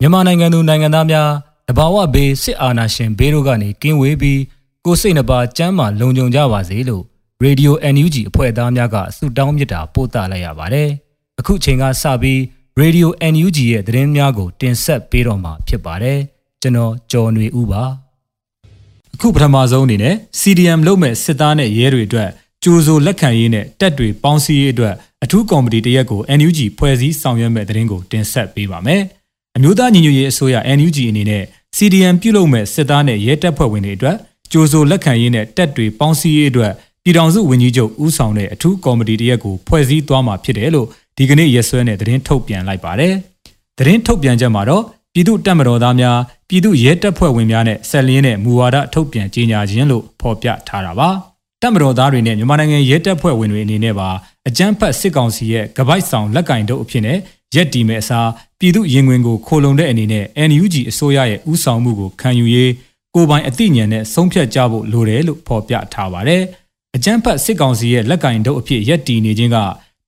မြန်မာနိုင်ငံသူနိုင်ငံသားများတဘာဝဘေးစစ်အာဏာရှင်ဘေးတို့ကနေကင်းဝေးပြီးကိုယ်စိတ်နှပါကျမ်းမာလုံခြုံကြပါစေလို့ Radio NUG အဖွဲ့သားများကဆုတောင်းမေတ္တာပို့သလိုက်ရပါတယ်။အခုချိန်ကစပြီး Radio NUG ရဲ့သတင်းများကို တင်ဆက်ပေးတော့မှာဖြစ်ပါတယ်။ကျွန်တော်ကျော်နေဦးပါ။အခုပထမဆုံးအနေနဲ့ CDM လုပ်မဲ့စစ်သားနဲ့ရဲတွေအတွက်ကြိုးစိုးလက်ခံရေးနဲ့တက်တွေပေါင်းစည်းရေးအတွက်အထူးကော်မတီတရက်ကို NUG ဖွဲ့စည်းဆောင်ရွက်မဲ့သတင်းကိုတင်ဆက်ပေးပါမယ်။ အမျိုးသားညီညွတ်ရေးအစိုးရ NUG အနေနဲ့ CDM ပြုလုပ်မဲ့စစ်သားနဲ့ရဲတပ်ဖွဲ့ဝင်တွေအတွက်ကြိုးစိုးလက်ခံရေးနဲ့တက်တွေပေါင်းစည်းရေးအတွက်ပြည်ထောင်စုဝန်ကြီးချုပ်ဦးဆောင်တဲ့အထူးကော်မတီတရက်ကိုဖွဲ့စည်းသွားမှာဖြစ်တယ်လို့ဒီကနေ့ရက်စွဲနဲ့သတင်းထုတ်ပြန်လိုက်ပါတယ်။သတင်းထုတ်ပြန်ချက်မှာတော့ပြည်သူ့တပ်မတော်သားများပြည်သူ့ရဲတပ်ဖွဲ့ဝင်များနဲ့ဆက်လင်းတဲ့မူဝါဒထုတ်ပြန်ကြေညာခြင်းလို့ဖော်ပြထားတာပါ။တပ်မတော်သားတွေနဲ့မြန်မာနိုင်ငံရဲတပ်ဖွဲ့ဝင်တွေအနေနဲ့ပါအကြမ်းဖက်စစ်ကောင်စီရဲ့ကပိုက်ဆောင်လက်ကင်တို့အဖြစ်နဲ့ ရက်တီမဲ့အစားပြည်သူရင်ဝင်ကိုခိုလုံတဲ့အနေနဲ့ NUG အစိုးရရဲ့ဥဆောင်မှုကိုခံယူရေးကိုပိုင်အသိဉာဏ်နဲ့ဆုံးဖြတ်ကြဖို့လိုတယ်လို့ဖော်ပြထားပါတယ်။အကြမ်းဖက်စစ်ကောင်စီရဲ့လက်ကင်တို့အဖြစ်ရက်တီနေခြင်းက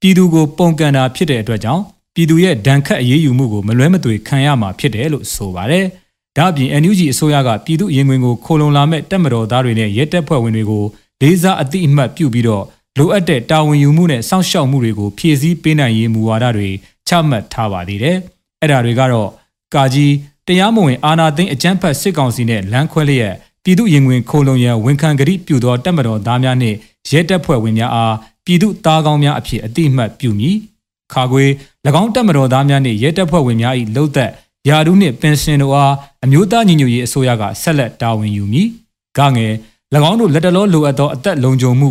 ပြည်သူကိုပုံကန်တာဖြစ်တဲ့အတွက်ကြောင့်ပြည်သူရဲ့ဒဏ်ခတ်အရေးယူမှုကိုမလွဲမသွေခံရမှာဖြစ်တယ်လို့ဆိုပါတယ်။ဒါ့အပြင် NUG အစိုးရကပြည်သူရင်ဝင်ကိုခိုလုံလာမဲ့တပ်မတော်သားတွေနဲ့ရဲတပ်ဖွဲ့ဝင်တွေကိုလေးစားအသိအမှတ်ပြုပြီးတော့လိုအပ်တဲ့တာဝန်ယူမှုနဲ့စောင့်ရှောက်မှုတွေကိုဖြည့်ဆည်းပေးနိုင်ရေးမူဝါဒတွေ ချမှတ်ထားပါသေးတယ်။အဲ့ဒါတွေကတော့ကာကြီးတရားမဝင်အာဏာသိမ်းအကြမ်းဖက်စစ်ကောင်စီနဲ့လမ်းခွဲလျက်ပြည်သူရင်ဝင်ခိုလုံရန်ဝန်ခံကတိပြုသောတပ်မတော်သားများနှင့်ရဲတပ်ဖွဲ့ဝင်များအားပြည်သူသားကောင်းများအဖြစ်အတိအမှတ်ပြုမည်။ခါခွေ၎င်းတပ်မတော်သားများနှင့်ရဲတပ်ဖွဲ့ဝင်များ၏လှုပ်သက်ယာဒုနှင့်ပင်စင်တို့အားအမျိုးသားညီညွတ်ရေးအစိုးရကဆက်လက်တာဝန်ယူမည်။ကငယ်၎င်းတို့လက်တလောလိုအပ်သောအသက်လုံခြုံမှု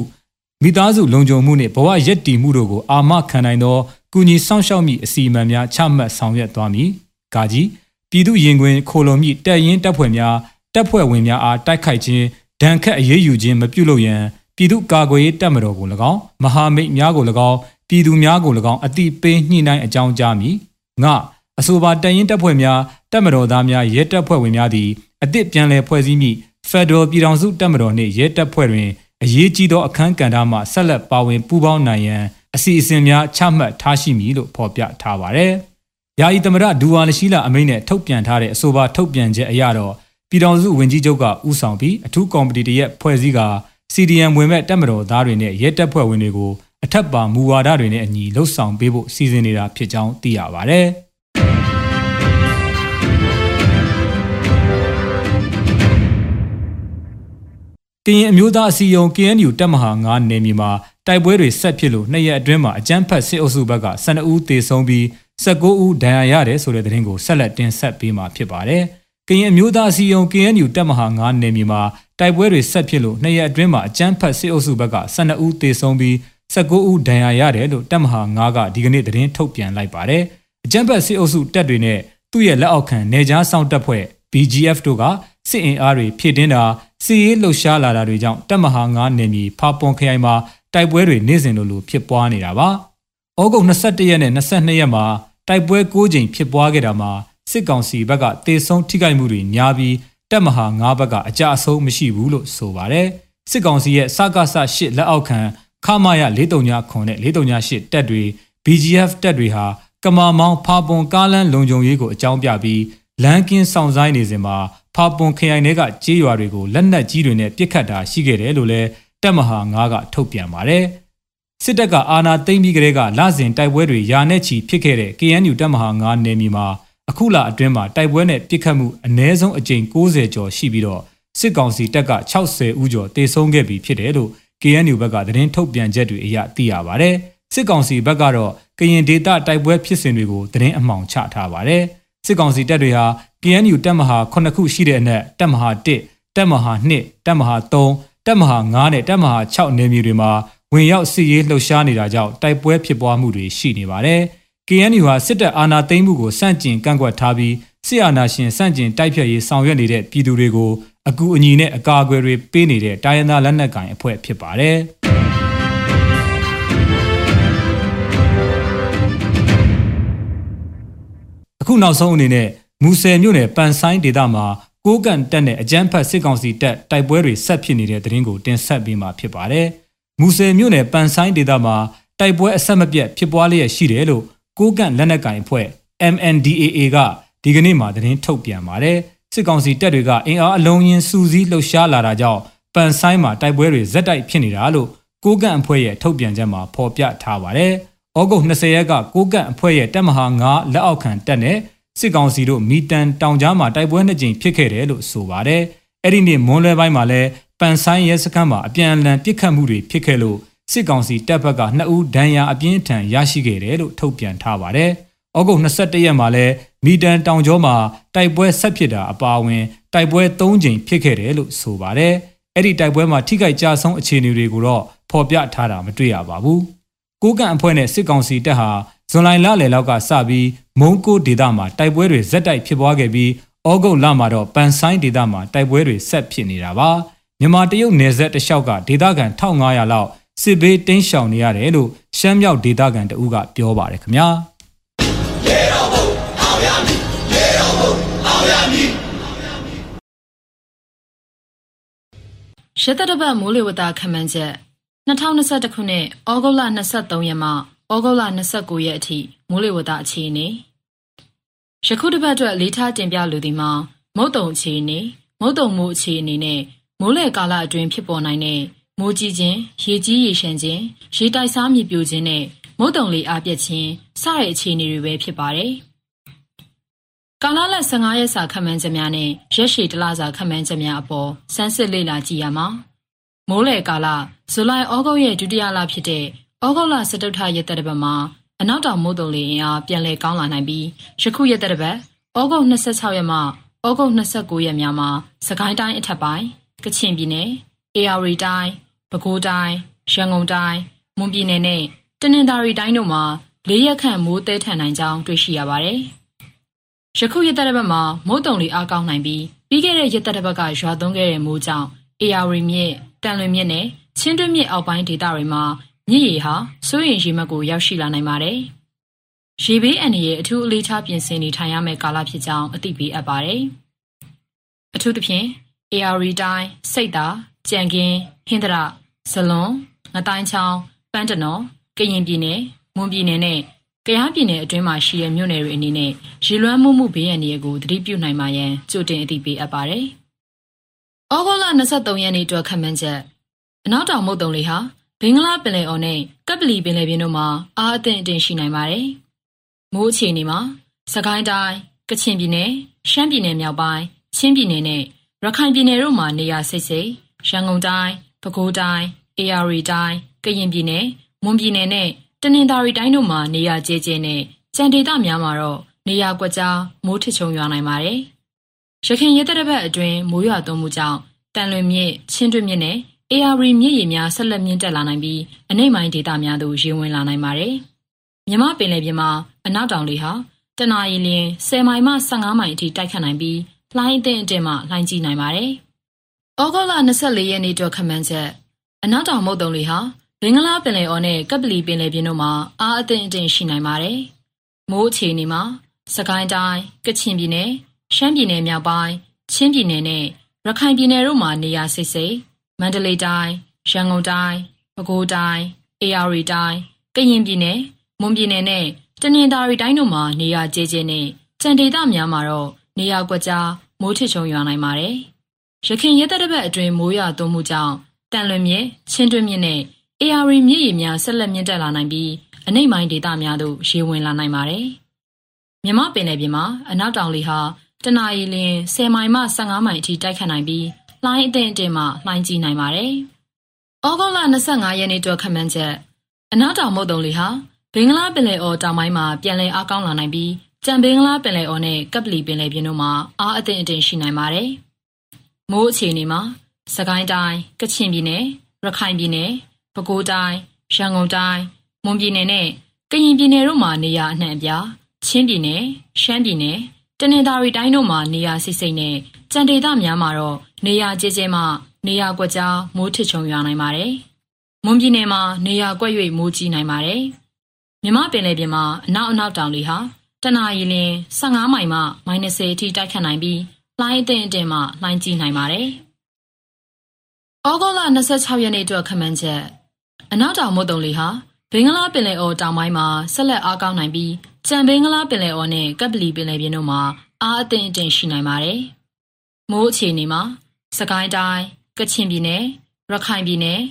မိသားစုလုံခြုံမှုနှင့်ဘဝရည်တည်မှုတို့ကိုအာမခံနိုင်သောကုညီဆောင်ရှောက်မိအစီအမံများချမှတ်ဆောင်ရွက်သွားမည်။ကာကြီးပြည်သူရင်ခွင်ခိုလုံမိတပ်ရင်းတပ်ဖွဲ့များတပ်ဖွဲ့ဝင်များအားတိုက်ခိုက်ခြင်းဒဏ်ခတ်အရေးယူခြင်းမပြုလုပ်ရန်ပြည်သူကာကွယ်ရေးတပ်မတော်ကို၎င်းမဟာမိတ်များကို၎င်းပြည်သူများကို၎င်းအတိပေးညှိနှိုင်းအကြောင်းကြားမည်။ငါအဆိုပါတပ်ရင်းတပ်ဖွဲ့များတပ်မတော်သားများရဲတပ်ဖွဲ့ဝင်များသည်အသစ်ပြန်လည်ဖွဲ့စည်းမိ Federal ပြည်ထောင်စုတပ်မတော်နှင့်ရဲတပ်ဖွဲ့တွင် အရေးကြီးသောအခမ်းကဏ္ဍမှဆက်လက်ပါဝင်ပူးပေါင်းနိုင်ရန်အစီအစဉ်များချမှတ်ထားရှိမည်လို့ဖော်ပြထားပါတယ်။ယာယီသမရဒူဝါလရှိလာအမိန့်နဲ့ထုတ်ပြန်ထားတဲ့အဆိုပါထုတ်ပြန်ချက်အရတော့ပြည်ထောင်စုဝန်ကြီးချုပ်ကဥဆောင်ပြီးအထူးကော်မတီတရက်ဖွဲ့စည်းက CDM ဝင်မဲ့တပ်မတော်သားတွေနဲ့ရဲတပ်ဖွဲ့ဝင်တွေကိုအထက်ပါမူဝါဒတွေနဲ့အညီလှုပ်ဆောင်ပေးဖို့စီစဉ်နေတာဖြစ်ကြောင်းသိရပါဗျ။ ကရင်အမျိုးသားအစည်းအရုံး KNU တပ်မဟာ9နယ်မြေမှာတိုက်ပွဲတွေဆက်ဖြစ်လို့နှစ်ရက်အတွင်းမှာအကြမ်းဖက်စစ်အုပ်စုဘက်က12ဦးသေဆုံးပြီး19ဦးဒဏ်ရာရတယ်ဆိုတဲ့သတင်းကိုဆက်လက်တင်ဆက်ပေးမှာဖြစ်ပါတယ်။ကရင်အမျိုးသားအစည်းအရုံး KNU တပ်မဟာ9နယ်မြေမှာတိုက်ပွဲတွေဆက်ဖြစ်လို့နှစ်ရက်အတွင်းမှာအကြမ်းဖက်စစ်အုပ်စုဘက်က12ဦးသေဆုံးပြီး19ဦးဒဏ်ရာရတယ်လို့တပ်မဟာ9ကဒီကနေ့သတင်းထုတ်ပြန်လိုက်ပါတယ်။အကြမ်းဖက်စစ်အုပ်စုတပ်တွေနဲ့သူ့ရဲ့လက်အောက်ခံနေကြားဆောင်တပ်ဖွဲ့ BGF တို့က စစ်အင်အားတွေဖြည့်တင်းတာစီရေးလှုပ်ရှားလာတာတွေကြောင့်တပ်မဟာ9နယ်မြေဖာပွန်ခရိုင်မှာတိုက်ပွဲတွေနေ့စဉ်လိုလိုဖြစ်ပွားနေတာပါ။ဩဂုတ်21ရက်နဲ့22ရက်မှာတိုက်ပွဲ9ကြိမ်ဖြစ်ပွားခဲ့တာမှာစစ်ကောင်စီဘက်ကတေဆုံးထိခိုက်မှုတွေများပြီးတပ်မဟာ9ဘက်ကအကြအဆုံးမရှိဘူးလို့ဆိုပါတယ်။စစ်ကောင်စီရဲ့စကားဆ8လက်အောက်ခံခမာယ439ခွန်နဲ့438တက်တွေ BGF တက်တွေဟာကမာမောင်းဖာပွန်ကားလန်းလုံခြုံရေးကိုအကြောင်းပြပြီး လမ်းကင်းဆောင်ဆိုင်နေစဉ်မှာဖာပွန်ခရိုင်တွေကကြေးရွာတွေကိုလက်နက်ကြီးတွေနဲ့ပစ်ခတ်တာရှိခဲ့တယ်လို့လည်းတပ်မဟာ9ကထုတ်ပြန်ပါတယ်စစ်တပ်ကအာဏာသိမ်းပြီးကတည်းကလစဉ်တိုက်ပွဲတွေယာနဲ့ချီဖြစ်ခဲ့တဲ့ KNU တပ်မဟာ9နယ်မြေမှာအခုလအတွင်းမှာတိုက်ပွဲနဲ့ပစ်ခတ်မှုအ ਨੇ ဆုံးအကြိမ်60ကျော်ရှိပြီးတော့စစ်ကောင်စီတပ်က60ဦးကျော်တေဆုံးခဲ့ပြီဖြစ်တယ်လို့ KNU ဘက်ကသတင်းထုတ်ပြန်ချက်တွေအရသိရပါဗျ။စစ်ကောင်စီဘက်ကတော့ကရင်ဒေသတိုက်ပွဲဖြစ်စဉ်တွေကိုသတင်းအမှောင်ချထားပါတယ်။ စစ်ကောင်စီတပ်တွေဟာ KNU တပ်မဟာ9ခုရှိတဲ့အနက်တပ်မဟာ1တပ်မဟာ2တပ်မဟာ3တပ်မဟာ9နဲ့တပ်မဟာ6နယ်မြေတွေမှာဝင်ရောက်စစ်ရေးလှုပ်ရှားနေတာကြောင့်တိုက်ပွဲဖြစ်ပွားမှုတွေရှိနေပါတယ်။ KNU ဟာစစ်တပ်အာဏာသိမ်းမှုကိုစန့်ကျင်ကန့်ကွက်ထားပြီးစစ်အာဏာရှင်စန့်ကျင်တိုက်ဖြတ်ရေးဆောင်ရွက်နေတဲ့ပြည်သူတွေကိုအကူအညီနဲ့အကာအကွယ်တွေပေးနေတဲ့တိုင်းရင်းသားလက်နက်ကိုင်အဖွဲ့ဖြစ်ပါတယ်။ အခုနောက်ဆုံးအနေနဲ့မူဆယ်မြို့နယ်ပန်ဆိုင်ဒေသမှာကိုးကန်တက်နဲ့အကြမ်းဖက်စစ်ကောင်စီတပ်တိုက်ပွဲတွေဆက်ဖြစ်နေတဲ့သတင်းကိုတင်ဆက်ပေးမှာဖြစ်ပါတယ်။မူဆယ်မြို့နယ်ပန်ဆိုင်ဒေသမှာတိုက်ပွဲအဆက်မပြတ်ဖြစ်ပွားလျက်ရှိတယ်လို့ကိုးကန်လက်နက်ကင်အဖွဲ့ MNDAA ကဒီကနေ့မှသတင်းထုတ်ပြန်ပါတယ်။စစ်ကောင်စီတပ်တွေကအင်အားအလုံးရင်စူးစီးလှုပ်ရှားလာတာကြောင့်ပန်ဆိုင်မှာတိုက်ပွဲတွေဇက်တိုက်ဖြစ်နေတာလို့ကိုးကန်အဖွဲ့ရဲ့ထုတ်ပြန်ချက်မှာဖော်ပြထားပါတယ်။ ဩဂုတ်20ရက်ကကိုးကန်အဖွဲ့ရဲ့တပ်မဟာ9လက်အောက်ခံတပ်နဲ့စစ်ကောင်စီတို့မီတန်တောင်ကြားမှာတိုက်ပွဲနှစ်ကြိမ်ဖြစ်ခဲ့တယ်လို့ဆိုပါတယ်။အဲ့ဒီနေ့မွန်းလွဲပိုင်းမှာလည်းပန်ဆိုင်ရဲစခန်းမှာအပြန်အလှန်ပစ်ခတ်မှုတွေဖြစ်ခဲ့လို့စစ်ကောင်စီတပ်ဘက်က2ဦးဒဏ်ရာအပြင်းထန်ရရှိခဲ့တယ်လို့ထုတ်ပြန်ထားပါတယ်။ဩဂုတ်22ရက်မှာလည်းမီတန်တောင်ကျောမှာတိုက်ပွဲဆက်ဖြစ်တာအပါအဝင်တိုက်ပွဲ3ကြိမ်ဖြစ်ခဲ့တယ်လို့ဆိုပါတယ်။အဲ့ဒီတိုက်ပွဲမှာထိခိုက်ကြဆုံးအခြေအနေတွေကိုတော့ဖော်ပြထားတာမတွေ့ရပါဘူး။ ကိုးကန်အဖွဲ့နဲ့စစ်ကောင်စီတပ်ဟာဇွန်လလလယ်လောက်ကစပြီးမုံကိုဒေသမှာတိုက်ပွဲတွေဇက်တိုက်ဖြစ်ပွားခဲ့ပြီးဩဂုတ်လမှာတော့ပန်ဆိုင်ဒေသမှာတိုက်ပွဲတွေဆက်ဖြစ်နေတာပါမြန်မာတရုတ်နယ်စပ်တလျှောက်ကဒေသခံ1500လောက်စစ်ဘေးတင်းရှောင်နေရတယ်လို့ရှမ်းမြောက်ဒေသခံတဦးကပြောပါတယ်ခင်ဗျာရေတော်ဘုံအောင်ရမည်ရေတော်ဘုံအောင်ရမည်ရတတပတ်မိုးလေဝသခန့်မှန်းချက် 2021ခုနှစ်ဩဂုတ်လ23ရက်မှဩဂုတ်လ29ရက်အထိမိုးလေဝသအခြေအနေယခုတစ်ပတ်အတွက်လေးထားတင်ပြလိုသည်မှာမုတ်တုံအခြေအနေမုတ်တုံမိုးအခြေအနေနဲ့မိုးလေကာလအတွင်းဖြစ်ပေါ်နိုင်တဲ့မိုးကြီးခြင်းရေကြီးရေရှမ်းခြင်းရေတိုက်စားမြေပြိုခြင်းနဲ့မုတ်တုံလေအားပြက်ခြင်းစတဲ့အခြေအနေတွေပဲဖြစ်ပါတယ်ကာလလက်15ရက်စာခန့်မှန်းချက်များနဲ့ရက်ရှည်တလစာခန့်မှန်းချက်များအပေါ်စမ်းစစ်လေ့လာကြည့်ရမှာ မိုးလေကာလဇူလိုင်ဩဂုတ်ရဲ့ဒုတိယလဖြစ်တဲ့ဩဂုတ်လစတုထရက်သက်တပတ်မှာအနောက်တောင်မုတ်တုံလေအင်အားပြန်လည်ကောင်းလာနိုင်ပြီးယခုရက်သက်တပတ်ဩဂုတ်26ရက်မှဩဂုတ်29ရက်များမှာစကိုင်းတိုင်းအထက်ပိုင်းကချင်ပြည်နယ်အေရဝတီတိုင်းပဲခူးတိုင်းရန်ကုန်တိုင်းမွန်ပြည်နယ်နဲ့တနင်္သာရီတိုင်းတို့မှာလေးရက်ခန့်မိုးတဲထန်နိုင်ကြောင်းတွေ့ရှိရပါတယ်။ယခုရက်သက်တပတ်မှာမုတ်တုံလေအားကောင်းနိုင်ပြီးပြီးခဲ့တဲ့ရက်သက်တပတ်ကရွာသွန်းခဲ့တဲ့မိုးကြောင့်အေရဝတီမြစ် တန်လွင်မြစ်နဲ့ချင်းတွင်းမြစ်အောက်ပိုင်းဒေသတွေမှာမြစ်ရေဟာစိုးရင်ရေမှတ်ကိုရောက်ရှိလာနိုင်ပါတယ်။ရေဘေးအန္တရာယ်အထူးအလေးထားပြင်ဆင်နေထိုင်ရမယ့်ကာလဖြစ်ကြောင်းအသိပေးအပ်ပါတယ်။အထူးသဖြင့် AR တိုင်းစိတ်သာကြံကင်းဟင်းတရဇလွန်ငတိုင်းချောင်းပန်းတနော်ကရင်ပြည်နယ်မွန်ပြည်နယ်နဲ့ကယားပြည်နယ်အတွင်းမှာရှိတဲ့မြို့နယ်တွေအနေနဲ့ရေလွှမ်းမှုမှုဘေးအန္တရာယ်ကိုသတိပြုနိုင်မှာရန်ကြိုတင်အသိပေးအပ်ပါတယ်။ ဩဂုတ်လ23ရက်နေ့အတွက်ခန့်မှန်းချက်အနောက်တောင်မုတ်တုံလေးဟာဘင်္ဂလားပင်လယ်အော်နဲ့ကပ်ပလီပင်လယ်ပြင်တို့မှာအားအသင့်အတင်ရှိနိုင်ပါတယ်။မိုးအခြေအနေမှာစကိုင်းတိုင်းကချင်ပြည်နယ်ရှမ်းပြည်နယ်မြောက်ပိုင်းချင်းပြည်နယ်နဲ့ရခိုင်ပြည်နယ်တို့မှာနေရာစိတ်စိတ်ရန်ကုန်တိုင်းပဲခူးတိုင်းအေရရီတိုင်းကရင်ပြည်နယ်မွန်ပြည်နယ်နဲ့တနင်္သာရီတိုင်းတို့မှာနေရာကျဲကျဲနဲ့ကြံဒေသများမှာတော့နေရာကွက်ကြားမိုးထချုံရွာနိုင်ပါတယ်။ ရခိုင်ရဲတပ်ဘက်အတွင်းမိုးရွာသွန်းမှုကြောင့်တန်လွင်မြစ်ချင်းတွင်းမြစ်နဲ့ AR မြစ်ရေများဆက်လက်မြင့်တက်လာနိုင်ပြီးအနိမ့်ပိုင်းဒေသများသို့ရေဝင်လာနိုင်ပါတယ်။မြမပင်လယ်ပြင်မှာအနောက်တောင်လေဟာတနအီလရင်10မိုင်မှ15မိုင်အထိတိုက်ခတ်နိုင်ပြီးလှိုင်းအသင့်အတင့်မှလှိုင်းကြီးနိုင်ပါတယ်။ဩဂုတ်လ24ရက်နေ့အတွက်ခန့်မှန်းချက်အနောက်တောင်မုတ်တုံလေဟာဘင်္ဂလားပင်လယ်အော်နဲ့ကပ်ပလီပင်လယ်ပြင်တို့မှာအားအသင့်အတင့်ရှိနိုင်ပါတယ်။မိုးအခြေအနေမှာစကိုင်းတိုင်းကချင်ပြည်နယ် ရှမ်းပြည်နယ်မြောက်ပိုင်း ချင်းပြည်နယ်နဲ့ ရခိုင်ပြည်နယ်တို့မှာ နေရာစိတ်စိတ်မန္တလေးတိုင်း ရန်ကုန်တိုင်း ပဲခူးတိုင်းအေရရီတိုင်း ကရင်ပြည်နယ် မွန်ပြည်နယ်နဲ့ တနင်္သာရီတိုင်းတို့မှာ နေရာကျဲကျဲနဲ့ကြံဒေသများမှာတော့ နေရာကွက်ကြား မိုးထချုံရွာနိုင်ပါတယ်။ရခိုင်ရဲတပ်တပတ်အတွင်း မိုးရွာသွန်းမှုကြောင့်တန်လွင်မြစ် ချင်းတွင်းမြစ်နဲ့ AR မြစ်ရည်များ ဆက်လက်မြင့်တက်လာနိုင်ပြီး အနိမ့်ပိုင်းဒေသများသို့ ရေဝင်လာနိုင်ပါတယ်။မြမပင်လယ်ပြင်မှာ အနောက်တောင်လေဟာ တနအီလရင်10မိုင်မှ15မိုင်အထိတိုက်ခတ်နိုင်ပြီးလှိုင်းအသင့်အတင့်မှလှိုင်းကြီးနိုင်ပါတယ်။ဩဂုတ်လ25ရက်နေ့အတွက်ခန့်မှန်းချက်အနောက်တောင်မုတ်တုံလေဟာဘင်္ဂလားပင်လယ်အော်တောင်ပိုင်းမှာပြန်လည်အားကောင်းလာနိုင်ပြီးကြံဘင်္ဂလားပင်လယ်အော်နဲ့ကပ်ပလီပင်လယ်ပြင်တို့မှာအားအသင့်အတင့်ရှိနိုင်ပါတယ်။မိုးအခြေအနေမှာစကိုင်းတိုင်းကချင်ပြည်နယ်ရခိုင်ပြည်နယ်ပဲခူးတိုင်းရန်ကုန်တိုင်းမွန်ပြည်နယ်နဲ့ကရင်ပြည်နယ်တို့မှာနေရာအနှံ့အပြားချင်းပြည်နယ်ရှမ်းပြည်နယ် တနင်္သာရီတိုင်းတို့မှာ နေရာစိစိမ့်နဲ့ကြံဒေသများမှာတော့ နေရာကျကျမှ နေရာကွက်ကြား မိုးထစ်ချုံရွာနိုင်ပါတယ်။မွန်ပြည်နယ်မှာ နေရာကွက်၍မိုးကြီးနိုင်ပါတယ်။မြမပင်လယ်ပြင်မှာ အနောက်အနောက်တောင်လေဟာ တနအီလရင်15မိုင်မှ မိုင်20အထိ တိုက်ခတ်နိုင်ပြီး လှိုင်းအသင့်အတင်မှ လှိုင်းကြီးနိုင်ပါတယ်။ဩဂုတ်လ26ရက်နေ့အတွက် ခန့်မှန်းချက် အနောက်တောင်မုတ်တုံလေဟာ ဘင်္ဂလားပင်လယ်အော်တောင်ပိုင်းမှာဆက်လက်အားကောင်းနိုင်ပြီးကြံဘင်္ဂလားပင်လယ်အော်နဲ့ကပ်ပလီပင်လယ်ပြင်တို့မှာအားအသင့်အတင်ရှိနိုင်ပါတယ်။မိုးအခြေအနေမှာစကိုင်းတိုင်းကချင်ပြည်နယ်ရခိုင်ပြည်နယ်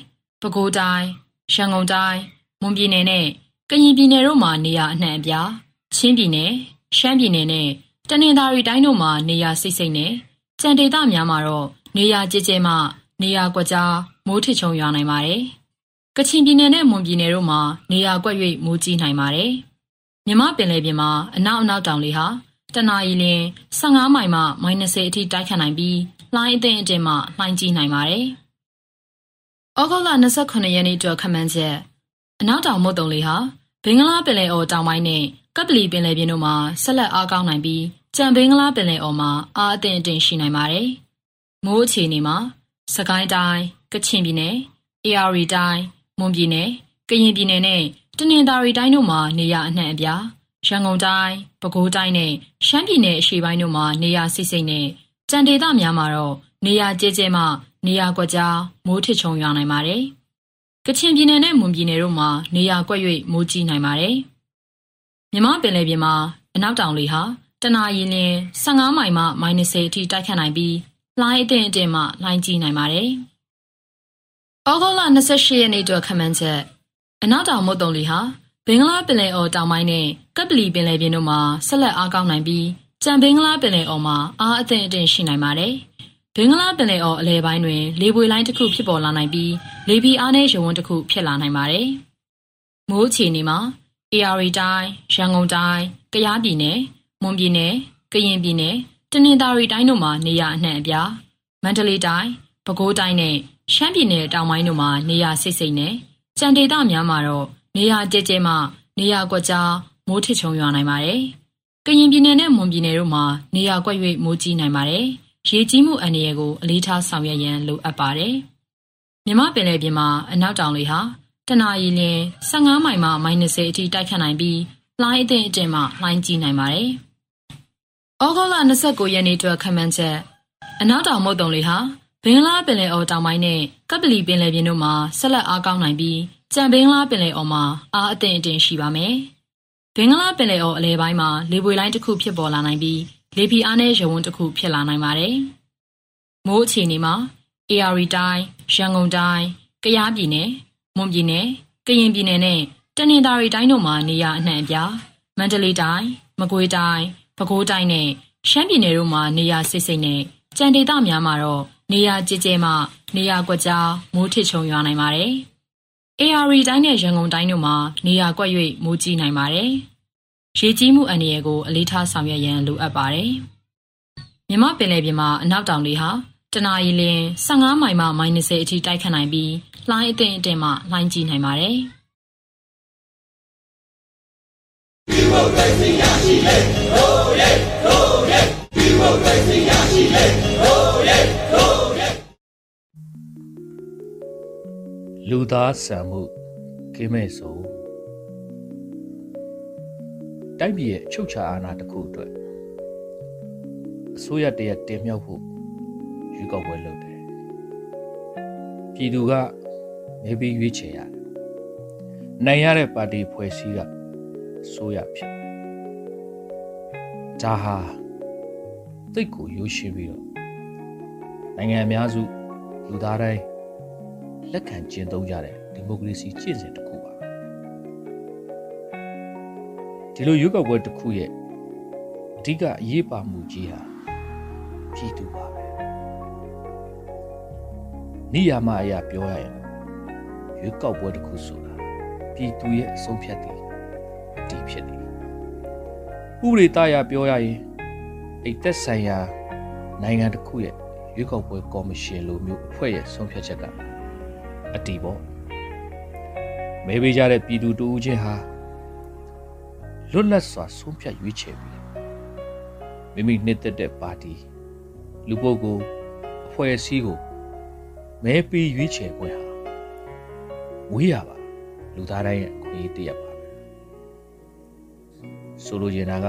ပဲခူးတိုင်းရန်ကုန်တိုင်းမွန်ပြည်နယ်နဲ့ကရင်ပြည်နယ်တို့မှာနေရာအနှံ့အပြားချင်းပြည်နယ်ရှမ်းပြည်နယ်နဲ့တနင်္သာရီတိုင်းတို့မှာနေရာစိတ်စိတ်နဲ့ကြံဒေသများမှာတော့နေရာကျကျမှနေရာကွက်ကြားမိုးထစ်ချုံရွာနိုင်ပါတယ်။ ကချင်ပြည်နယ်နဲ့မွန်ပြည်နယ်တို့မှာနေရာကွက်၍မိုးကြီးနိုင်ပါတယ်။မြမပင်လယ်ပြင်မှာအနောက်အနောက်တောင်လေဟာတနအီလရင်15မိုင်မှ -30 အထိတိုက်ခတ်နိုင်ပြီးလှိုင်းအသင့်အတင်မှလှိုင်းကြီးနိုင်ပါတယ်။ဩဂုတ်လ28ရက်နေ့အတွက်ခန့်မှန်းချက်အနောက်တောင်မုတ်တုံလေဟာဘင်္ဂလားပင်လယ်အော်တောင်ပိုင်းနဲ့ကပ်ပလီပင်လယ်ပြင်တို့မှာဆက်လက်အားကောင်းနိုင်ပြီးကြံဘင်္ဂလားပင်လယ်အော်မှာအားအသင့်အတင်ရှိနိုင်ပါတယ်။မိုးအခြေအနေမှာစကိုင်းတိုင်းကချင်ပြည်နယ် AR တိုင်း မွန်ပြည်နယ်ကရင်ပြည်နယ်နဲ့တနင်္သာရီတိုင်းတို့မှာနေရာအနှံ့အပြားရန်ကုန်တိုင်းပဲခူးတိုင်းနဲ့ရှမ်းပြည်နယ်အရှေ့ပိုင်းတို့မှာနေရာစိစိမ့်နဲ့ကြံဒေသများမှာတော့နေရာကျဲကျဲမှနေရာကွက်ကြားမိုးထစ်ချုံရွာနိုင်ပါတယ်။ကချင်ပြည်နယ်နဲ့မွန်ပြည်နယ်တို့မှာနေရာကွက်၍မိုးကြီးနိုင်ပါတယ်။မြမပင်လယ်ပြင်မှာအနောက်တောင်လေဟာတနအီလရင်15မိုင်မှ -30 အထိတိုက်ခတ်နိုင်ပြီးလှိုင်းအသင့်အတင်မှလှိုင်းကြီးနိုင်ပါတယ်။ ဩဂုတ်လ28ရက်နေ့အတွက်ခန့်မှန်းချက်အနောက်တောင်မုတ်တုံလီဟာဘင်္ဂလားပင်လယ်အော်တောင်ပိုင်းနဲ့ကပ်ပလီပင်လယ်ပြင်တို့မှာဆက်လက်အားကောင်းနိုင်ပြီးကြံဘင်္ဂလားပင်လယ်အော်မှာအားအသင့်အတင်ရှိနိုင်ပါတယ်။ဘင်္ဂလားပင်လယ်အော်အလယ်ပိုင်းတွင်လေပွေလိုင်းတစ်ခုဖြစ်ပေါ်လာနိုင်ပြီးလေပြင်းအားနည်းရုံဝန်းတစ်ခုဖြစ်လာနိုင်ပါတယ်။မိုးအခြေအနေမှာ AR တိုင်းရန်ကုန်တိုင်းကယားပြည်နယ်မွန်ပြည်နယ်ကရင်ပြည်နယ်တနင်္သာရီတိုင်းတို့မှာနေရာအနှံ့အပြားမန္တလေးတိုင်းပဲခူးတိုင်းနဲ့ ရှမ်းပြည်နယ်တောင်ပိုင်းတို့မှာ နေရာစိတ်စိတ်နဲ့ကြံဒေသများမှာတော့ နေရာကျကျမှ နေရာကွက်ကြား မိုးထစ်ချုံရွာနိုင်ပါတယ်။ကရင်ပြည်နယ်နဲ့ မွန်ပြည်နယ်တို့မှာ နေရာကွက်၍မိုးကြီးနိုင်ပါတယ်။ရေကြီးမှုအန္တရာယ်ကို အလေးထားဆောင်ရွက်ရန်လိုအပ်ပါတယ်။မြမပင်လယ်ပြင်မှာ အနောက်တောင်လေဟာ တနအီလရင်15မိုင်မှ -30 အထိ တိုက်ခတ်နိုင်ပြီး လှိုင်းအသင့်အတင်မှ လှိုင်းကြီးနိုင်ပါတယ်။ဩဂုတ်လ29ရက်နေ့အတွက် ခန့်မှန်းချက် အနောက်တောင်မုတ်တုံလေဟာ ဘင်္ဂလားပင်လယ်အော်တောင်ပိုင်းနဲ့ကပ်ပလီပင်လယ်ပြင်တို့မှာဆက်လက်အားကောင်းနိုင်ပြီးကြံဘင်္ဂလားပင်လယ်အော်မှာအားအသင့်အတင်ရှိပါမယ်။ဘင်္ဂလားပင်လယ်အော်အလဲပိုင်းမှာလေပွေလိုင်းတစ်ခုဖြစ်ပေါ်လာနိုင်ပြီးလေပြင်းအားနည်းရုံဝန်းတစ်ခုဖြစ်လာနိုင်ပါတယ်။မိုးအခြေအနေမှာ AR တိုင်းရန်ကုန်တိုင်းကယားပြည်နယ်မွန်ပြည်နယ်ကရင်ပြည်နယ်နဲ့တနင်္သာရီတိုင်းတို့မှာနေရာအနှံ့အပြားမန္တလေးတိုင်းမကွေးတိုင်းပဲခူးတိုင်းနဲ့ရှမ်းပြည်နယ်တို့မှာနေရာစိတ်စိတ်နဲ့ကြံဒေသများမှာတော့ နေရာကျကျမှနေရာကွက်ကြားမိုးထစ်ချုံရွာနိုင်ပါတယ်။ AR တိုင်းနဲ့ရန်ကုန်တိုင်းတို့မှာနေရာကွက်၍မိုးကြီးနိုင်ပါတယ်။ရေကြီးမှုအန္တရာယ်ကိုအလေးထားဆောင်ရွက်ရန်လိုအပ်ပါတယ်။မြမပင်လယ်ပြင်မှာအနောက်တောင်လေဟာတနအီလရင်15မိုင်မှ -30 အထိတိုက်ခတ်နိုင်ပြီးလှိုင်းအသင့်အတင်မှလှိုင်းကြီးနိုင်ပါတယ်။ဒီမိုကရေစီရရှိလေဟိုးရဲဟိုးရဲဒီမိုကရေစီရရှိလေ လူသားဆံမှုကင်းမဲ့ဆိုတိုက်ပြည်ရဲ့အချုပ်ချာအာဏာတစ်ခုအတွက်အစိုးရတရက်တင်မြှောက်ဖို့ရွေးကောက်ပွဲလုပ်တယ်ပြည်သူကနေပြီးရွေးချယ်ရတယ်နိုင်ရတဲ့ပါတီဖွဲ့စည်းကဆိုရဖြစ်ဒါဟာတိတ်ကိုရိုးရှင်းပြီးတော့နိုင်ငံအများစုလူသားတိုင်း လက်ခံကျင့်သုံးကြတဲ့တဒီမိုကရေစီကျင့်စဉ်တစ်ခုပါဒီလိုရွေးကောက်ပွဲတစ်ခုရဲ့အဓိကအရေးပါမှုကြီးဟာပြည်သူပါပဲနိယာမအရာပြောရရင်ရွေးကောက်ပွဲတစ်ခုဆိုတာပြည်သူရဲ့အဆုံးဖြတ်တယ်အတည်ဖြစ်တယ်ဥပဒေတရားပြောရရင်အိတ်သက်ဆိုင်ရာနိုင်ငံတစ်ခုရဲ့ရွေးကောက်ပွဲကော်မရှင်လိုမျိုးအဖွဲ့ရဲ့ဆုံးဖြတ်ချက်က အတည်ပေါ့မဲပေးကြတဲ့ပြည်သူတူဦးချင်းဟာလွတ်လပ်စွာဆုံးဖြတ်ရွေးချယ်ပြီးမိမိနှစ်သက်တဲ့ပါတီလူပုဂ္ဂိုလ်အဖွဲ့အစည်းကိုမဲပေးရွေးချယ်ခွင့်ဟာဝေးရပါလူသားတိုင်းရဲ့အခွင့်အရေးတစ်ရပ်ပါဆိုလိုချင်တာက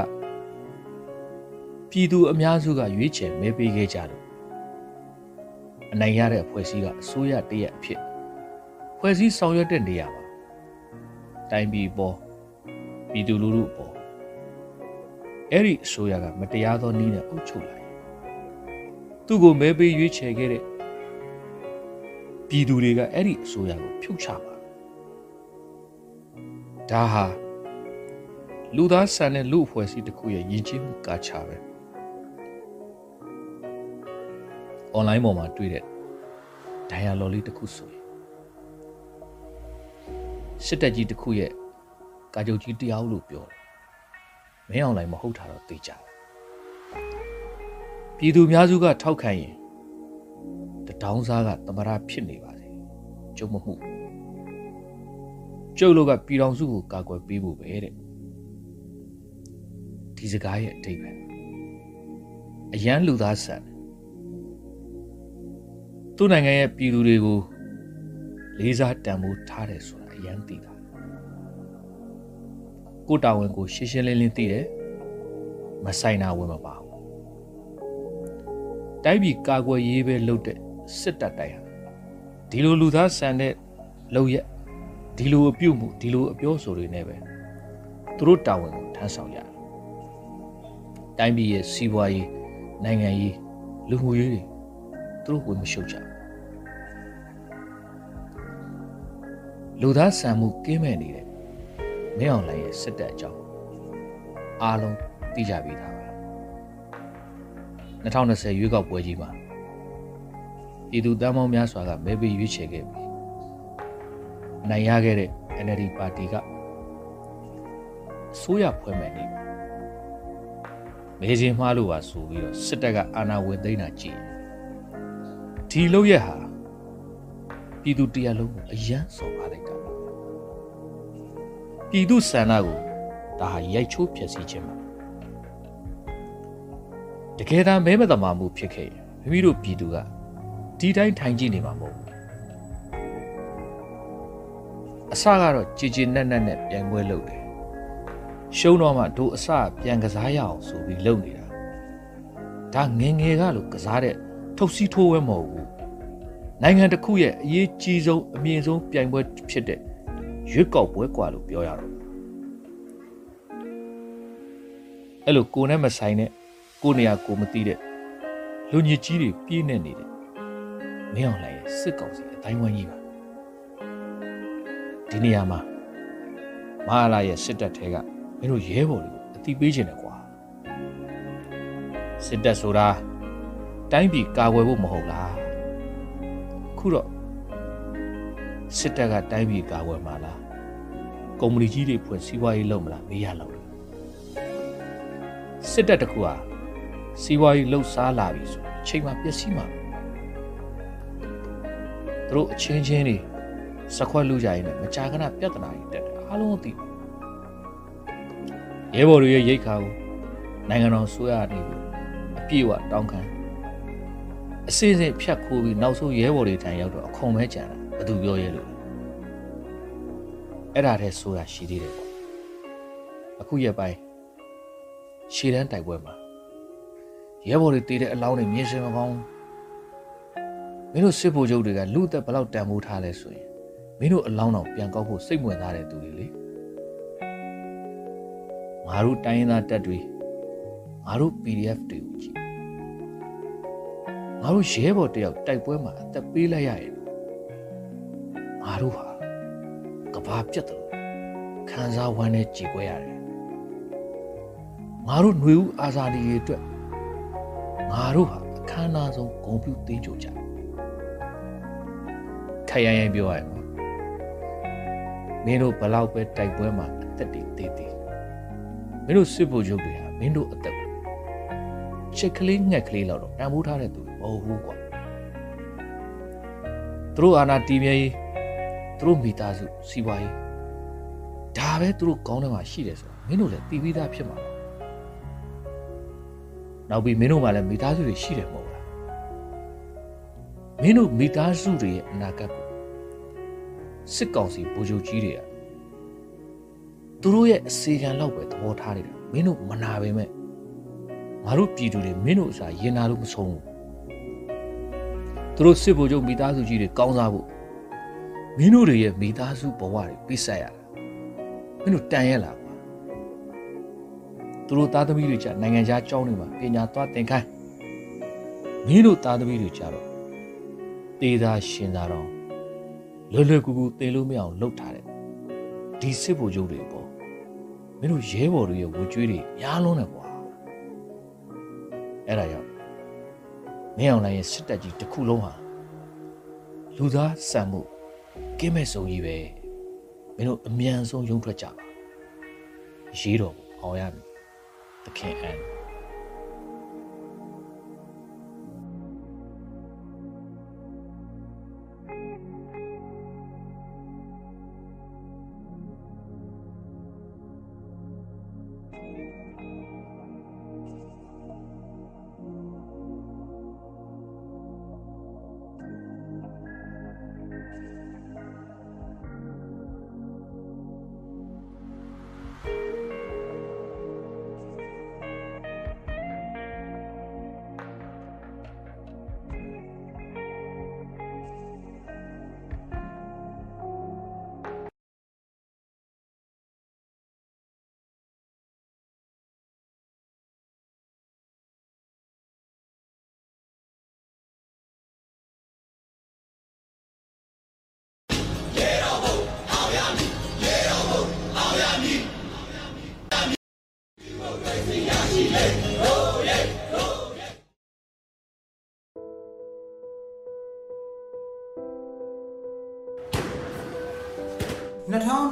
ပြည်သူအများစုကရွေးချယ်မဲပေးခဲ့ကြလို့အနိုင်ရတဲ့အဖွဲ့အစည်းကအစိုးရတရက်အဖြစ် ဖွဲ့စည်းဆောင်ရွက်တဲ့နေရာမှာတိုင်းပြည်ပေါ်ပြည်သူလူထုပေါ်အဲ့ဒီအစိုးရကမတရားသောနည်းနဲ့အုပ်ချုပ်လာရင်သူ့ကိုမဲပေးရွေးချယ်ခဲ့တဲ့ပြည်သူတွေကအဲ့ဒီအစိုးရကိုဖြုတ်ချပါဒါဟာလူသားဆန်တဲ့လူအဖွဲ့အစည်းတစ်ခုရဲ့ယဉ်ကျေးမှုကာချပဲ online ပေါ်မှာတွေ့တဲ့ dialogue လေးတစ်ခုဆိုရင် စစ်တပ်ကြီးတစ်ခုရဲ့ကာချုပ်ကြီးတရားလို့ပြောတယ်မင်းအောင်လိုက်မဟုတ်တာတော့သိကြတယ်ပြည်သူများစုကထောက်ခံရင်တတောင်းစားကသမရဖြစ်နေပါစေကျုံမမှုကျုပ်တို့ကပြည်တော်စုကိုကာကွယ်ပေးဖို့ပဲတဲ့ဒီစကားရဲ့အထိပ္ပယ်အရန်လူသားဆန်တယ်သူ့နိုင်ငံရဲ့ပြည်သူတွေကိုလေးစားတန်ဖိုးထားတယ်ဆိုတာ အရန်သိတာကိုတာဝန်ကိုရှင်းရှင်းလင်းလင်းသိတယ်မဆိုင်တာဝင်မပါဘူးတိုင်းပြည်ကာကွယ်ရေးပဲလုပ်တဲ့စစ်တပ်တိုင်းဟာဒီလိုလူသားဆန်တဲ့လုပ်ရက်ဒီလိုအပြုတ်မှုဒီလိုအပြောဆိုတွေနဲ့ပဲသူတို့တာဝန်ကိုထမ်းဆောင်ရတယ်တိုင်းပြည်ရဲ့စီးပွားရေးနိုင်ငံရေးလူမှုရေးတွေသူတို့ဝင်မရှုပ်ကြ လူသားဆန်မှုကင်းမဲ့နေတဲ့မင်းအောင်လှိုင်ရဲ့စစ်တပ်အကြောင်းအားလုံးသိကြပြီးသားပါ2020ရွေးကောက်ပွဲကြီးမှာပြည်သူတမ်းမောင်းများစွာကမဲပေးရွေးချယ်ခဲ့ပြီးနိုင်ရခဲ့တဲ့ NLD ပါတီကအစိုးရဖွဲ့မယ်နေမဲစင်မှားလို့ပါဆိုပြီးတော့စစ်တပ်ကအာဏာဝင်သိမ်းတာကြည့်ဒီလို့ရဟာပြည်သူတရားလုံးကိုအယမ်းစော်ပါလိုက်တာ ပြည်သူဆန္ဒကိုဒါဟာရိုက်ချိုးဖျက်ဆီးခြင်းပါတကယ်တမ်းမဲမတမာမှုဖြစ်ခဲ့ရင်မိမိတို့ပြည်သူကဒီတိုင်းထိုင်ကြည့်နေမှာမဟုတ်ဘူးအစကတော့ကြည်ကြည်နက်နက်နဲ့ပြန်ခွဲလုပ်တယ်ရှုံးတော့မှတို့အစပြန်ကစားရအောင်ဆိုပြီးလုပ်နေတာဒါငငယ်ကလို့ကစားတဲ့ထုတ်စီးထိုးဝဲမဟုတ်ဘူးနိုင်ငံတစ်ခုရဲ့အရေးကြီးဆုံးအမြင့်ဆုံးပြိုင်ပွဲဖြစ်တဲ့ ရွေးကောက်ပွဲกว่าလို့ပြောရတော့အဲ့လိုကိုနဲ့မဆိုင်တဲ့ကိုနေရာကိုမသိတဲ့လူညစ်ကြီးတွေပြည့်နေနေတဲ့မင်းအောင်လှိုင်ရဲ့စစ်ကောင်စီအတိုင်းဝိုင်းကြီးပါဒီနေရာမှာမဟာလာရဲ့စစ်တပ်ထဲကမင်းတို့ရဲဘော်တွေကိုအတိပေးခြင်းတယ်ကွာစစ်တပ်ဆိုတာတိုင်းပြည်ကာကွယ်ဖို့မဟုတ်လားခုတော့ စစ်တပ်ကတိုင်းပြည်ကာကွယ်မှာလားကုမ္ပဏီကြီးတွေဖွင့်စီးပွားရေးလုပ်မလားမေးရလောက်တယ်စစ်တပ်တခုဟာစီးပွားရေးလှုပ်ရှားလာပြီဆိုအချိန်မှပျက်စီးမှာသူတို့အချင်းချင်းတွေစခွက်လူကြရင်လည်းမကြာခဏပြဿနာတွေတက်တယ်အားလုံးသိရဲဘော်တွေရဲ့ရိတ်ခါကိုနိုင်ငံတော်ဆိုရနေပြီအပြည့်အဝတောင်းခံအစစ်စစ်ဖြတ်ခိုးပြီးနောက်ဆုံးရဲဘော်တွေထံရောက်တော့အခွန်မဲကြံတာ ဘယ်သူပြောရဲလို့အဲ့ဒါတည်းဆိုတာရှိသေးတယ်ပေါ့အခုရက်ပိုင်းရှည်တန်းတိုက်ပွဲမှာရဲဘော်တွေတည်တဲ့အလောင်းတွေမြင်စင်မကောင်းမင်းတို့စစ်ဗိုလ်ချုပ်တွေကလူသက်ဘလောက်တန်ဖိုးထားလဲဆိုရင်မင်းတို့အလောင်းတော်ပြန်ကောက်ဖို့စိတ်ဝင်စားတဲ့သူတွေလေငါတို့တိုင်းရင်းသားတပ်တွေငါတို့ PDF တွေကိုကြည့်ငါတို့ရဲဘော်တယောက်တိုက်ပွဲမှာအသက်ပေးလိုက်ရရင် ငါတို့ဟာဘာပြတ်တယ်လို့ခံစားဝမ်းနဲ့ကြေကွဲရတယ်ငါတို့ຫນွေဦးအာဇာနည်တွေအတွက်ငါတို့ဟာအခမ်းအနားဆုံးဂုံပြူသေးကြကြခိုင်ရရင်ပြောရရင်မင်းတို့ဘလောက်ပဲတိုက်ပွဲမှာအသက်တွေသေးသေးမင်းတို့စစ်ဖို့ချုပ်တွေဟာမင်းတို့အသက်ကိုချက်ကလေးငှက်ကလေးလောက်တော့တန်ဖိုးထားတဲ့သူမဟုတ်ဘူးကွာသူတို့အာနာတီးမြဲရေး သူတို့မိသားစုစီးပွားရေးဒါပဲသူတို့ကောင်းတယ်မှာရှိတယ်ဆိုတော့မင်းတို့လည်းတီးပြီးသားဖြစ်မှာနောက်ပြီးမင်းတို့မှလည်းမိသားစုတွေရှိတယ်မဟုတ်လားမင်းတို့မိသားစုတွေရဲ့အနာဂတ်ကိုစစ်ကောင်စီဗိုလ်ချုပ်ကြီးတွေကသူတို့ရဲ့အစီအကံလောက်ပဲသဘောထားနေတာမင်းတို့မနာပေမဲ့ငါတို့ပြည်သူတွေမင်းတို့အစားရင်နာလို့မဆုံးဘူးသူတို့စစ်ဗိုလ်ချုပ်မိသားစုကြီးတွေကောင်းစားဖို့ မင်းတို့တွေရဲ့မိသားစုဘဝတွေပြစ်ဆက်ရတာမင်းတို့တန်ရလားကွာသူတို့သားသမီးတွေကြနိုင်ငံခြားကျောင်းတွေမှာပညာသွားသင်ခိုင်းမင်းတို့သားသမီးတွေကြတော့တေးသားရှင်သားတော့လွယ်လွယ်ကူကူသေလို့မရအောင်လှုပ်ထားတယ်ဒီစစ်ဗိုလ်ချုပ်တွေပေါ့မင်းတို့ရဲဘော်တွေရဲ့ဝကြွေးတွေများလုံးတယ်ကွာအဲ့ဒါကြောင့်မင်းအောင်လိုင်းရဲ့စစ်တပ်ကြီးတစ်ခုလုံးဟာလူသားစံမှု ကင်းမဲ့ဆုံးကြီးပဲမင်းတို့အမြန်ဆုံးရုံထွက်ကြပါရေးတော်အောင်ရမည်သခင်အန်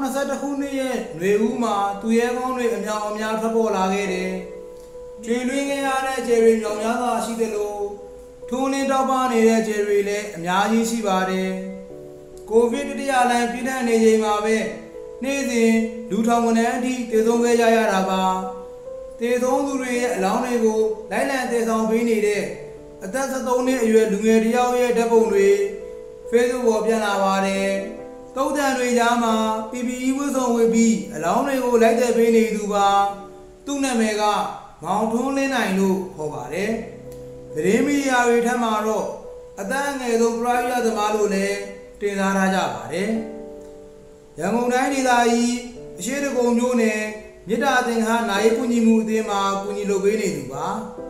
2021ခုနှစ်ရဲ့ຫນွေဦးမှာသူရဲကောင်းတွေအများအများထွက်ပေါ်လာခဲ့တယ်။ကျွေလွင်းခဲ့ရတဲ့ဂျယ်ရီမြောင်များစွာရှိသလိုထိုးလင်းတောက်ပနေတဲ့ဂျယ်ရီလည်းအများကြီးရှိပါတယ်။ကိုဗစ်တတိယလှိုင်းပြည့်ထန်နေချိန်မှာပဲနေ့စဉ်လူထောင်ဝန်ထမ်းအထိတည်ဆုံးခဲ့ကြရတာပါ။တည်ဆုံးသူတွေရဲ့အလောင်းတွေကိုလိုက်လံတည်ဆောင်ပေးနေတဲ့အသက်73နှစ်အရွယ်လူငယ်တစ်ယောက်ရဲ့ဓာတ်ပုံတွေ Facebook ပေါ်ပြန်လာပါတယ်။ တုံးတန်တွေကြားမှာ PPE ဝတ်စုံဝတ်ပြီးအလောင်းတွေကိုလိုက်တဲ့ပေးနေသူပါ။သူ့နာမည်ကမောင်ထွန်းလင်းနိုင်လို့ခေါ်ပါတယ်။သတင်းမီဒီယာတွေထက်မှာတော့အသက်အငယ်ဆုံးပရိုက်ရသမားလို့လည်းတင်စားထားကြပါတယ်။ရန်ကုန်တိုင်းဒေသကြီးအရှိတကုံမျိုးနယ်မြစ်တာသင်္ဃာနိုင်ကူညီမှုအသင်းမှာကူညီလုပ်ပေးနေသူပါ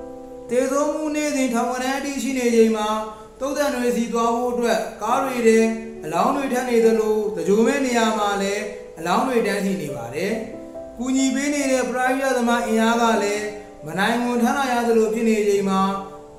။တေဆုံးမှုနေ့စဉ်ထောင်ဝန်ထမ်းအထိရှိနေချိန်မှာ တုတ်တန်တွေစီသွားဖို့အတွက်ကားတွေထဲအလောင်းတွေထမ်းနေသလိုတကြိုမဲ့နေရာမှာလည်းအလောင်းတွေတန်းစီနေပါတယ်။ကူညီပေးနေတဲ့ပရိုက်ရသမားအင်အားကလည်းမနိုင်ဝန်ထမ်းလာရသလိုဖြစ်နေချိန်မှာ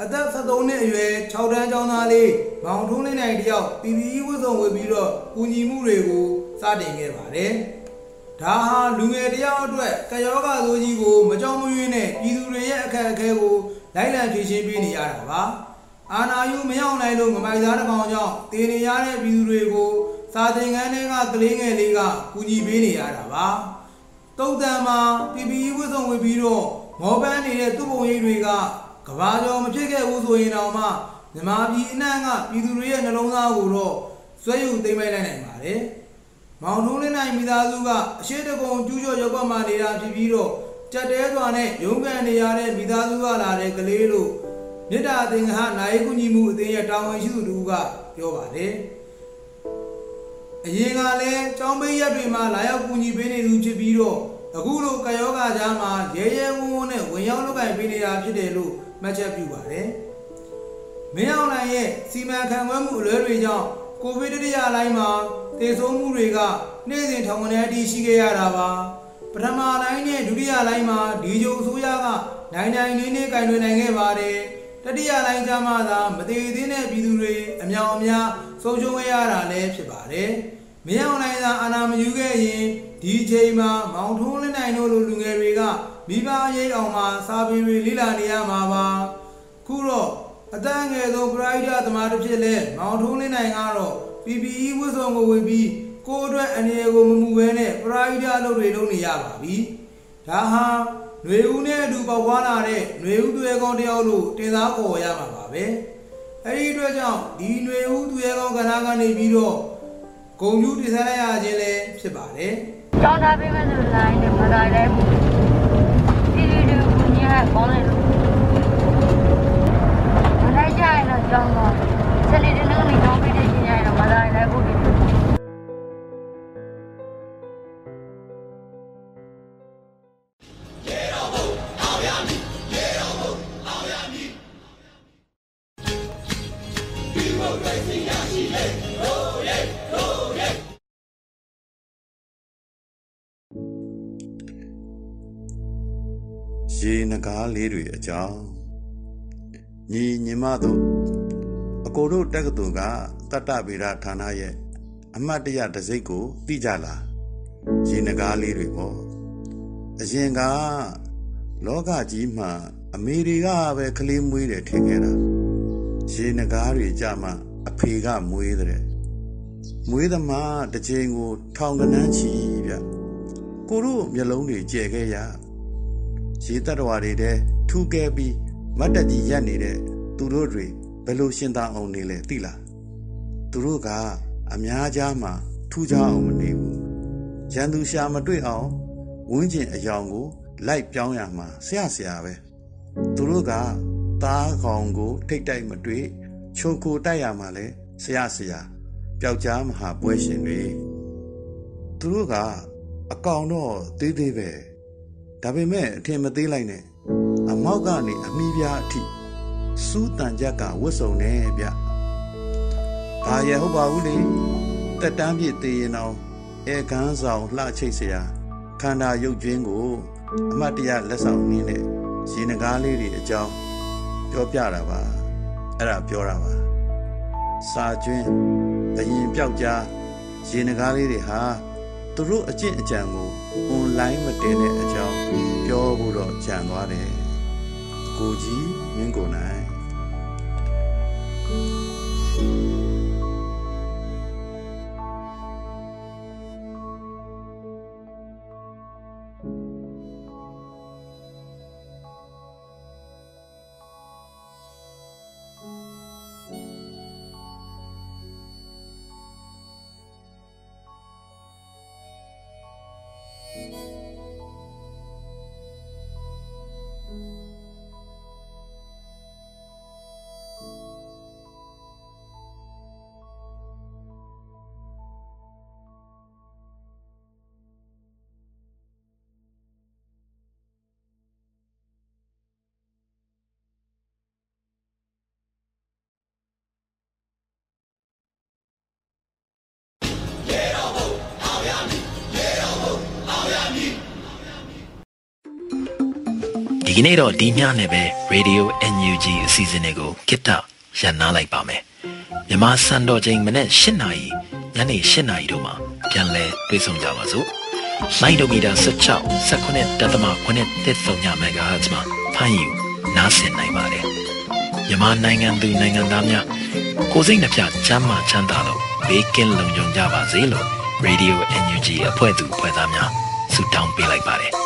အသက်73နှစ်အရွယ်6တန်းကျောင်းသားလေးမောင်ထုံးလေးနိုင်တယောက် PPE ဝတ်စုံဝတ်ပြီးတော့ကူညီမှုတွေကိုစတင်ခဲ့ပါတယ်။ဒါဟာလူငယ်တယောက်အတွက်ကယောဂသိုးကြီးကိုမကြောက်မရွံ့နဲ့ပြည်သူတွေရဲ့အခက်အခဲကိုလိုက်လံဖြေရှင်းပေးနေရတာပါ။ အာနာယုမရောက်နိုင်လို့ငမိုက်သားတစ်ကောင်ကြောင့်တည်နေရတဲ့ပြည်သူတွေကိုစာသင်ခန်းတွေကကလေးငယ်လေးကကူညီပေးနေရတာပါ။တုတ်တန်မှာ PPE ဝတ်စုံဝတ်ပြီးတော့မောပန်းနေတဲ့သူ့ပုံရိပ်တွေကကဘာကျော်မဖြစ်ခဲ့ဘူးဆိုရင်တော့မှမြမပြည်အနှံ့ကပြည်သူတွေရဲ့နှလုံးသားကိုတော့ဆွဲယူသိမ်းပိုက်လိုက်နိုင်ပါတယ်။မောင်ထုံးလင်းနိုင်မိသားစုကအရှိတကုံကျူးကျော်ရုပ်ပတ်မှနေတာဖြစ်ပြီးတော့ကြက်တဲစွာနဲ့ရုံးကန်နေရတဲ့မိသားစုကလာတဲ့ကလေးလို့ မြစ်တာအသင်္ဃာနိုင်ကူညီမှုအသင်းရဲ့တာဝန်ရှိသူတူကပြောပါတယ်။အရင်ကလည်းចောင်းပိတ်ရက်တွေမှာလာရောက်ကူညီပေးနေသူဖြစ်ပြီးတော့အခုလိုကယောဂါကြားမှာရဲရဲဝုန်းဝုန်းနဲ့ဝင်ရောက်လုပ်ကိုင်ပေးနေတာဖြစ်တယ်လို့မှတ်ချက်ပြုပါတယ်။မင်းအောင်လှိုင်ရဲ့စီမံခန့်ခွဲမှုအလွဲတွေကြောင့်ကိုဗစ်တတိယလိုင်းမှာတေဆုံးမှုတွေကနေ့စဉ်ထောင်ကနေအထိရှိခဲ့ရတာပါပထမလိုင်းနဲ့ဒုတိယလိုင်းမှာဒီဂျိုအစိုးရကနိုင်နိုင်နေနေကင်တွင်နိုင်ခဲ့ပါတယ် တတိယလိုင်းကျမှသာမသေးသေးတဲ့ပြည်သူတွေအမြောင်အများဆုံးရှုံးခဲ့ရတာလည်းဖြစ်ပါတယ်မင်းအောင်နိုင်သာအာဏာမယူခဲ့ရင်ဒီချိန်မှာမောင်ထုံးလင်းနိုင်တို့လိုလူငယ်တွေကမိဘရိတ်အောင်မှာစာပေတွေလေ့လာနေရမှာပါခုတော့အတန်းငယ်ဆုံးပရိုက်တာသမားတစ်ဖြစ်လဲမောင်ထုံးလင်းနိုင်ကတော့ PPE ဝတ်စုံကိုဝေပြီးကိုယ့်အတွက်အနေကိုမမှုဘဲနဲ့ပရိုက်တာအလုပ်တွေလုပ်နေရပါပြီဒါဟာ ຫນွေဦးနဲ့အတူပေါက်ွားလာတဲ့ຫນွေဦးသူရဲကောင်းတယောက်လို့တင်စားခေါ်ရမှာပါပဲအဲ့ဒီအတွက်ကြောင့်ဒီຫນွေဦးသူရဲကောင်းကဏ္ဍကနေပြီးတော့ဂုံကျူးတင်ဆက်လိုက်ရခြင်းလည်းဖြစ်ပါတယ် ကျောင်းသားပေးမဲ့လူလိုင်းနဲ့မလာလဲဘူးဒီလိုလိုကိုညကောင်းတယ်လို့မလိုက်ကြရင်တော့ကျောင်းတော့ဆက်လေးတင်းနေကျောင်းပေးတဲ့ရှင်ရရင်တော့မလာလဲဘူး ရေနဂါးလေးတွေအကြောင်းညီညီမတို့အကိုတို့တက္ကသိုလ်ကတတ္တဗေဒဌာနရဲ့အမတ်တရတစိမ့်ကိုသိကြလားရေနဂါးလေးတွေပေါ့အရင်ကလောကကြီးမှာအမေတွေကပဲကလေးမွေးတယ်ထင်ခဲ့တာရေနဂါးတွေကြမှာအဖေကမွေးတဲ့မွေးသမားတစ်ချိန်ကို ထောင်ကနန်းချီဗျကိုတို့မျက်လုံးတွေကျဲခဲ့ရ ရေတတ္တဝါတွေတဲ့ထူးကဲပြီးမတ်တက်ကြီးရက်နေတဲ့သူတို့တွေဘယ်လိုရှင်းသားအောင်နေလဲသိလားသူတို့ကအများကြားမှာထူးခြားအောင်မနေဘူးရန်သူရှာမတွေ့အောင်ဝင်းကျင်အယောင်ကို လိုက်ပြောင်းရမှာဆရာဆရာပဲသူတို့ကသားကောင်ကို ထိတ်တိုက်မတွေ့ချိုကိုတိုက်ရမှာလဲဆရာဆရာပျောက်ကြားမဟာပွဲရှင်တွေသူတို့ကအကောင်တော့သေးသေးပဲ ဒါပေမဲ့အထင်မသေးလိုက်နဲ့အမောက်ကနေအမိပြားအထိစူးတန်ကြက်ကဝတ်စုံနေဗျ။ဒါရဟုတ်ပါဘူးလေ။တက်တန်းပြည့်သေးရင်တော့အဲကန်းဆောင်လှချိတ်เสียခန္ဓာရုပ်ကျွင်းကို အမတ်တရလက်ဆောင်နည်းနဲ့ရေနကားလေးတွေအကြောင်းပြောပြတာပါ။အဲ့ဒါပြောတာပါ။စာကျွင်းဘရင်ပြောက်ကြားရေနကားလေးတွေဟာ သူတို့အကျင့်အကြံကို အွန်လိုင်းမတင်တဲ့အကြောင်းပြောဖို့တော့ကြံသွားတယ်။ကိုကြီးမင်းကိုနိုင် ဒီကနေ့တော့ဒီညနဲ့ပဲ Radio NUG အစီအစဉ်လေးကိုကိတ္တရန်နာလိုက်ပါမယ်မြန်မာစံတော်ချိန်မနေ့၈နာရီညနေ၈နာရီတို့မှာပြန်လည်တွေ့ဆုံကြပါစို့လိုင်းဒိုမီတာ16 19တက်သမ9တက်3ည MHz မှာဖမ်းယူနားဆင်နိုင်ပါတယ်မြန်မာနိုင်ငံသူနိုင်ငံသားများကိုယ်စိတ်နှပြချမ်းမာချမ်းသာလို့ဘေးကင်းလုံခြုံကြပါစေလို့ Radio NUG အဖွဲ့သူအဖွဲ့သားများဆုတောင်းပေးလိုက်ပါတယ်